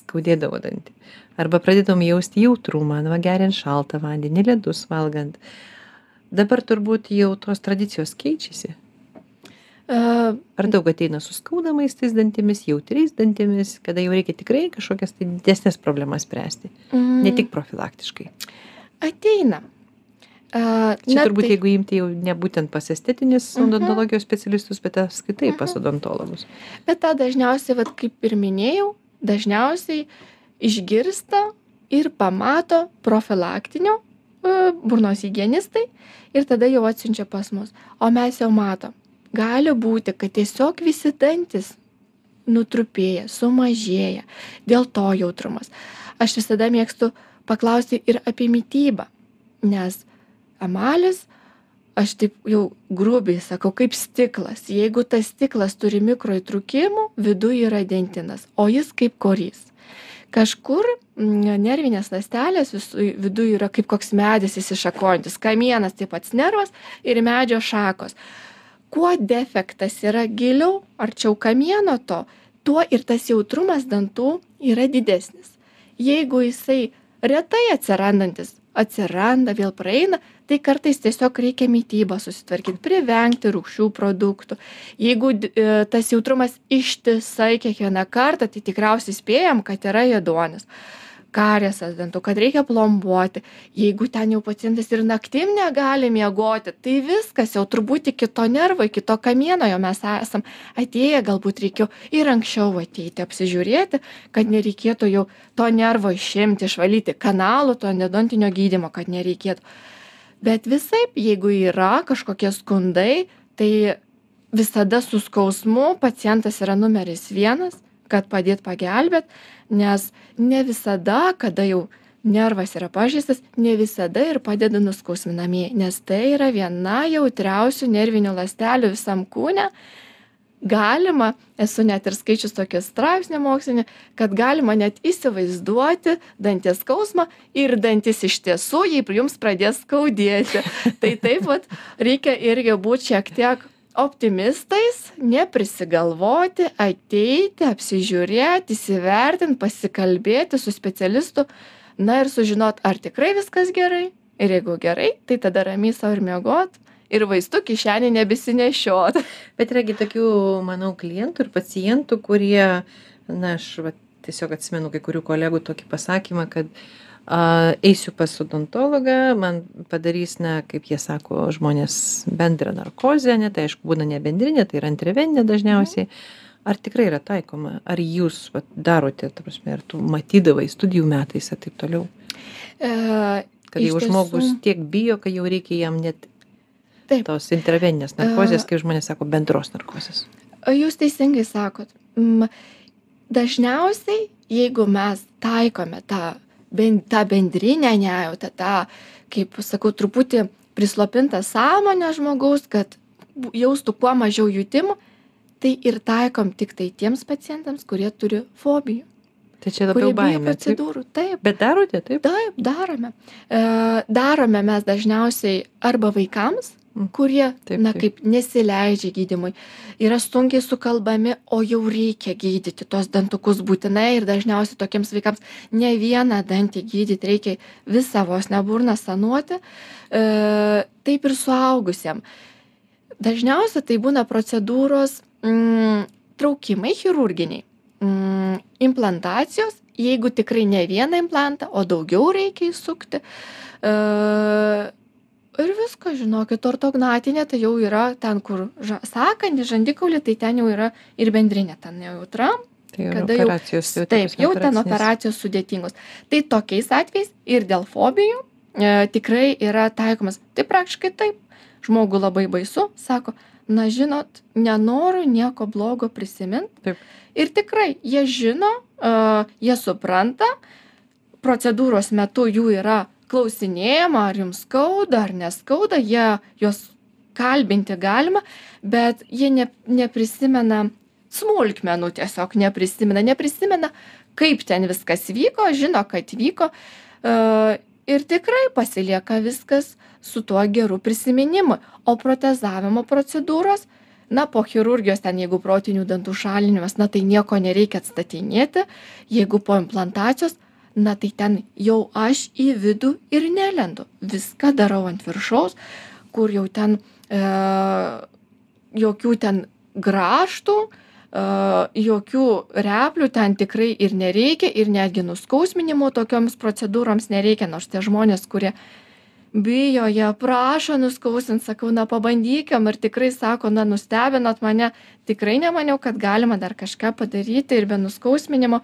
skaudėdavo dantį. Arba pradėdavom jausti jautrumą, nu, va, geriant šaltą vandenį, ledus valgant. Dabar turbūt jau tos tradicijos keičiasi. Ar daug ateina su skaudamais tais dantimis, jautriais dantimis, kada jau reikia tikrai kažkokias tai didesnės problemas spręsti, mm, ne tik profilaktiškai. Ateina. E, Čia turbūt tai- jeigu imti jau ne būtent pas estetinis Mhm. odontologijos specialistus, bet apskritai pas odontologus. Bet tą dažniausiai, vat, kaip ir minėjau, dažniausiai išgirsta ir pamato profilaktinio e, burnos hygienistai ir tada jau atsiunčia pas mus. O mes jau matom, gali būti, kad tiesiog visi dantis nutrupėja, sumažėja, dėl to jautrumas. Aš visada mėgstu paklausti ir apie mytybą, nes emalis aš taip jau grubiai sakau kaip stiklas. Jeigu tas stiklas turi mikroįtrūkimų viduj yra dentinas o jis kaip korys. Kažkur mm, nervinės ląstelės visų viduj yra kaip koks medis išsišakojantis kamienas tai pats nervas ir medžio šakos. Kuo defektas yra giliau arčiau kamieno to tuo ir tas jautrumas dantų yra didesnis. Jeigu jisai retai atsirandantis atsiranda vėl praeina tai kartais tiesiog reikia mitybą susitvarkyt privengti rūgščių produktų. Jeigu e, tas jautrumas ištisai kiekvieną kartą tai tikriausiai spėjam kad yra ėduonis kariesas dantų kad reikia plombuoti. Jeigu ten jau pacientas ir naktim negali miegoti tai viskas jau turbūt iki to nervo iki to kamieno jau mes esam atėję galbūt reikėjo ir anksčiau ateiti apsižiūrėti kad nereikėtų jau to nervo išimti išvalyti kanalų to endodontinio gydymo kad nereikėtų bet visaip jeigu yra kažkokie skundai tai visada su skausmu pacientas yra numeris vienas kad padėt pagelbėt nes ne visada kada jau nervas yra pažeistas ne visada ir padeda nuskausminamieji nes tai yra viena jautriausių nervinių ląstelių visam kūne galima esu net ir skaičius tokį straipsnį mokslinį kad galima net įsivaizduoti danties skausmą ir dantis iš tiesų jei jums pradės skaudėti. Tai taip vat reikia irgi būt šiek tiek optimistais neprisigalvoti ateiti apsižiūrėt įsivertint pasikalbėti su specialistu na ir sužinot ar tikrai viskas gerai. Ir jeigu gerai tai tada ramiai sau ir miegot ir vaistų kišenėj nebesinešiot bet yra tokių manau klientų ir pacientų kurie na aš vat tiesiog atsimenu kai kurių kolegų tokį pasakymą kad a eisiu pas odontologą man padarys na kaip jie sako žmonės bendrą narkozę ane tai aišku būna ne bendrinė tai yra intraveninė dažniausiai. Ar tikrai yra taikoma? Ar jūs vat darote ta prasme ar tu matydavai studijų metais ir taip toliau? E, kad jau žmogus tiek bijo kad jau reikia jam net Taip. tos intraveninės narkozės, kaip žmonės sako, bendros narkozės. Jūs teisingai sakot. Dažniausiai, jeigu mes taikome tą tą bendrinę nejautą tą kaip sakau truputį prislopintą sąmonę žmogaus kad jaustų kuo mažiau jutimų tai ir taikom tiktai tiems pacientams kurie turi fobijų Tai čia labiau baimė. Procedūrų, taip. Bet darote, taip? Taip, darome. E, darome mes dažniausiai arba vaikams, kurie taip, na kaip nesileidžia gydymui yra sunkiai sukalbami o jau reikia gydyti tuos dantukus būtinai ir dažniausiai tokiems vaikams ne vieną dantį gydyt reikia visą vos ne burną sanuoti e, taip ir suaugusiem. Dažniausia tai būna procedūros mm, traukimai chirurginiai mm, implantacijos jeigu tikrai ne vieną implantą o daugiau reikia įsukti e, ir viskas žinokit ortognatinė tai jau yra ten kur ža sąkandis žandikaulį tai ten jau yra ir bendrinė ten nejautra Tai kada jau, taip, jau ten operacijos sudėtingos. Tai tokiais atvejais ir dėl fobijų e, tikrai yra taikomas. Tai praktiškai taip. Žmogų labai baisu, sako, na žinot, nenoriu nieko blogo prisiminti. Taip. Ir tikrai jie žino, uh, jie supranta, procedūros metu jų yra klausinėjama ar jums skauda ar neskauda jie juos kalbinti galima bet jie ne neprisimena smulkmenų tiesiog neprisimena neprisimena kaip ten viskas vyko žino kad vyko e, ir tikrai pasilieka viskas su tuo geru prisiminimu. O protezavimo procedūros na po chirurgijos ten jeigu protinių dantų šalinimas na tai nieko nereikia atstatinėti jeigu po implantacijos na tai ten jau aš į vidų ir nelendu. Viską darau ant viršaus kur jau ten e, jokių ten grąžtų e, jokių replių ten tikrai ir nereikia ir netgi nuskausminimo tokioms procedūroms nereikia nors tie žmonės kurie bijo jie prašo nuskausmint sakau na pabandykim. Ir tikrai sako na nustebinot mane. Tikrai nemaniau kad galima dar kažką padaryti ir be nuskausminimo.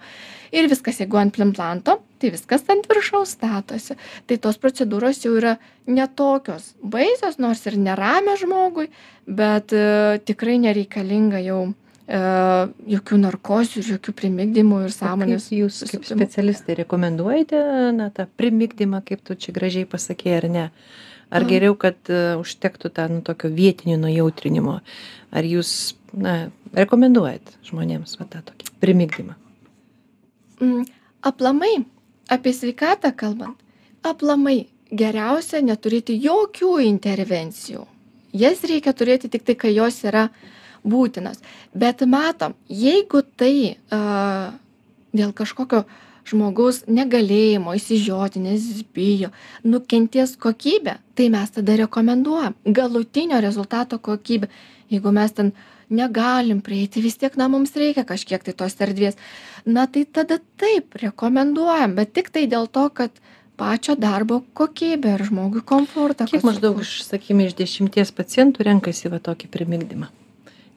Ir viskas jeigu ant implanto tai viskas ant viršaus statosi. Tai tos procedūros jau yra ne tokios baisios nors ir neramios žmogui bet e, tikrai nereikalinga jau jokių narkozių ir jokių primigdymų ir sąmonės. Jūs kaip specialistai rekomenduojate na, tą primigdymą, kaip tu čia gražiai pasakė, ar ne? ar geriau kad e, užtektų tą nu tokio vietinio nujautrinimo ar jūs na rekomenduojat žmonėms va tą tokį primigdymą mm, aplamai apie sveikatą kalbant aplamai geriausia neturėti jokių intervencijų jas reikia turėti tiktai kai jos yra būtinos bet matom jeigu tai a, dėl kažkokio žmogaus negalėjimo išsižioti nes jis bijo nukentės kokybė tai mes tada rekomenduojam galutinio rezultato kokybė jeigu mes ten negalim prieiti vis tiek na mums reikia kažkiek tai tos erdvės. Na tai tada taip rekomenduojam bet tiktai dėl to kad pačio darbo kokybę ir žmogui komfortą kiek maždaug sakykime iš dešimties pacientų renkasi va tokį primigdymą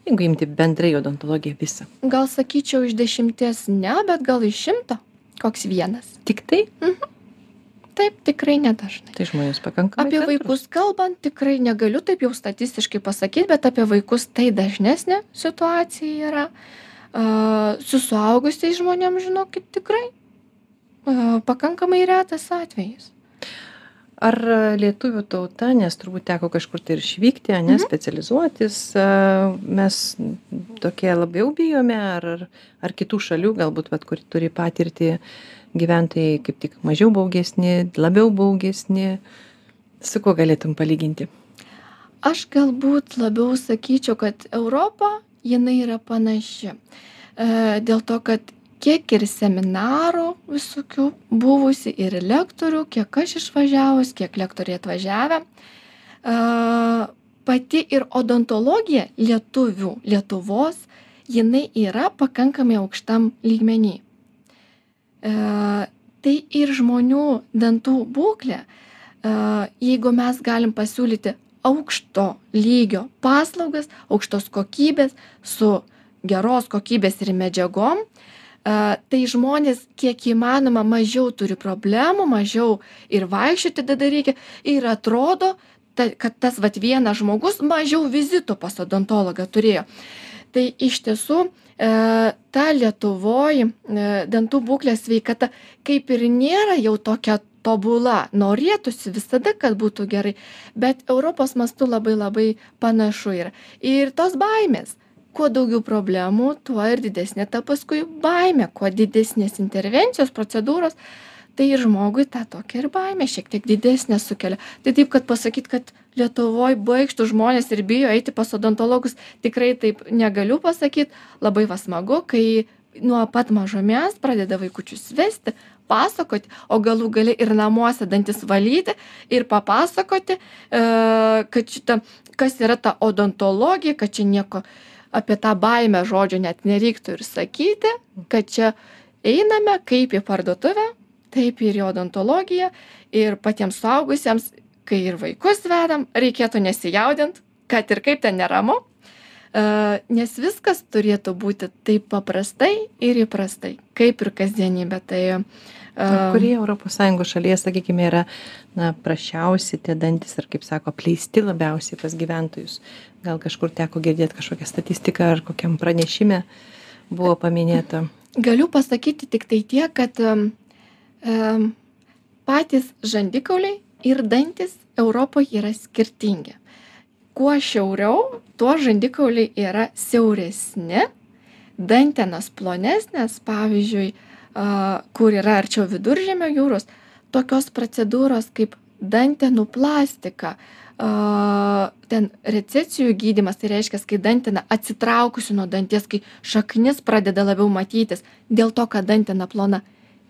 jeigu imti bendrai odontologiją visą gal sakyčiau iš dešimties ne bet gal iš šimto koks vienas. Tik tai? Mhm. Taip, tikrai nedažnai. Tai žmonės pakankamai. Apie kantrus. vaikus kalbant, tikrai negaliu taip jau statistiškai pasakyti, bet apie vaikus tai dažnesnė situacija yra. Uh, su suaugusiais žmonėms, žinokit, tikrai uh, pakankamai retas atvejis. Ar lietuvių tauta, nes turbūt teko kažkur tai ir išvykti, ne, Mhm. specializuotis, a, mes tokie labiau bijome, ar, ar, ar kitų šalių, galbūt, vat, kur turi patirti gyventojai kaip tik mažiau baugesni, labiau baugesni, su kuo galėtum palyginti? Aš galbūt labiau sakyčiau, kad Europa, jinai yra panaši. E, dėl to, kad kiek ir seminarų visokių buvusi ir lektorių, kiek aš išvažiavus, kiek lektoriai atvažiavę. E, pati ir odontologija lietuvių, Lietuvos, jinai yra pakankamai aukštam lygmenį. E, tai ir žmonių dantų būklė, e, jeigu mes galim pasiūlyti aukšto lygio paslaugas, aukštos kokybės su geros kokybės ir medžiagom, a, tai žmonės kiek įmanoma mažiau turi problemų, mažiau ir vaikščioti tada reikia ir atrodo, ta, kad tas vat vienas žmogus mažiau vizitų pas odontologą turėjo. Tai iš tiesų e, ta Lietuvoji e, dantų būklės sveikata kaip ir nėra jau tokia tobula, norėtųsi visada, kad būtų gerai, bet Europos mastu labai labai panašu yra. Ir tos baimės, kuo daugiau problemų, tuo ir didesnė ta paskui baimė, kuo didesnės intervencijos, procedūros, tai ir žmogui tą tokią ir baimę šiek tiek didesnę sukelia. Tai taip, kad pasakyti, kad Lietuvoje baigštų žmonės ir bijo eiti pas odontologus, tikrai taip negaliu pasakyti. Labai vasmagu, kai nuo pat mažomės pradeda vaikučius vesti, pasakoti, o galų gali ir namuose dantis valyti ir papasakoti, e, kad šita, kas yra ta odontologija, kad čia nieko apie tą baimę žodžio net nereiktų ir sakyti, kad čia einame kaip į parduotuvę, taip ir į odontologiją ir patiems suaugusiems, kai ir vaikus vedam, reikėtų nesijaudint, kad ir kaip ten neramu, e, nes viskas turėtų būti taip paprastai ir įprastai, kaip ir kasdienybė. Tai, Kurie ES šalyje, sakykime, yra na, prašiausi tie dantis ir, kaip sako, pleisti labiausiai pas gyventojus? Gal kažkur teko girdėti kažkokią statistiką ar kokiam pranešime buvo paminėta? Galiu pasakyti tik tai tiek, kad um, patys žandikauliai ir dantis Europoje yra skirtingi. Kuo šiauriau, tuo žandikauliai yra siauresni, dantenos plonesnės, pavyzdžiui, kur yra arčiau viduržėmio jūros, tokios procedūros kaip dantenų plastika, ten recesijų gydymas, tai reiškia, kai dantena atsitraukusi nuo danties, kai šaknis pradeda labiau matytis, dėl to, kad dantena plona.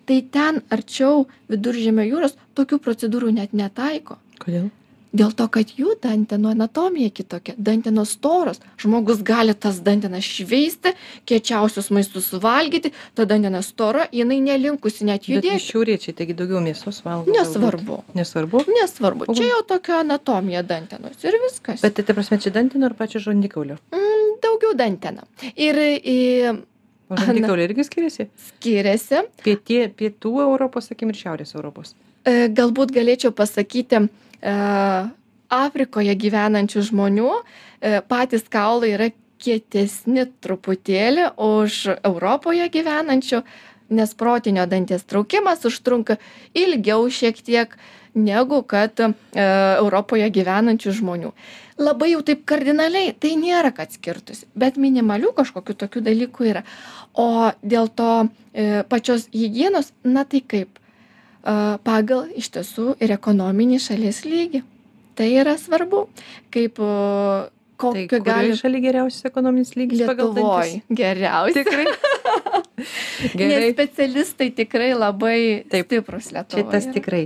Tai ten arčiau viduržėmio jūros tokių procedūrų net netaiko. Kodėl? Dėl to kad jų dantenų anatomija kitokia dantenos storos žmogus gali tas dantenas šveisti kiečiausius maistus suvalgyti ta dantena stora jinai nelinkusi net judėti šiauriečiai, taigi daugiau mėsos valgo. nesvarbu. Nesvarbu. nesvarbu čia jau tokia anatomija dantenos ir viskas Bet tai, ta prasme, čia dantino ar pačio žandikaulio? mm, daugiau dantena ir į, O žandikaulio irgi skiriasi? skiriasi Pietie, pietų Europos, sakykim, ir šiaurės Europos. E, galbūt galėčiau pasakyti, Afrikoje gyvenančių žmonių e, patys kaulai yra kietesni truputėlį už Europoje gyvenančių, nes protinio danties traukimas užtrunka ilgiau šiek tiek, negu kad e, Europoje gyvenančių žmonių. Labai jau taip kardinaliai tai nėra, kad skirtusi, bet minimalių kažkokių tokių dalykų yra. O dėl to e, pačios hygienos, na tai kaip, e, pagal iš tiesų ir ekonominį šalies lygį. Tai yra svarbu, kaip kokio tai gali šalia geriausias ekonominis lygis Lietuvoj geriausias. Tikrai. Gerai. Nes specialistai tikrai labai Taip, stiprus Lietuvoje. Šitas tikrai.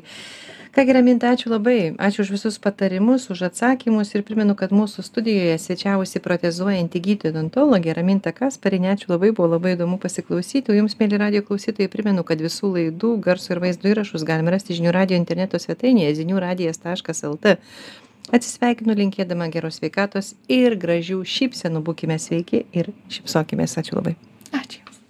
Kągi Raminta, ačiū labai. Ačiū už visus patarimus, už atsakymus ir primenu, kad mūsų studijoje svečiavusi protezuojanti gydytoja odontologė Raminta Kasparinė. Ačiū labai, buvo labai įdomu pasiklausyti. O jums, mėly radio klausytojai, primenu, kad visų laidų, garso ir vaizdo įrašus galime rasti žinių radio interneto svetainėje ziniųradijas.lt. Atsisveikinu linkėdama geros sveikatos ir gražių šypsenų, būkime sveiki ir šypsokime. Ačiū labai.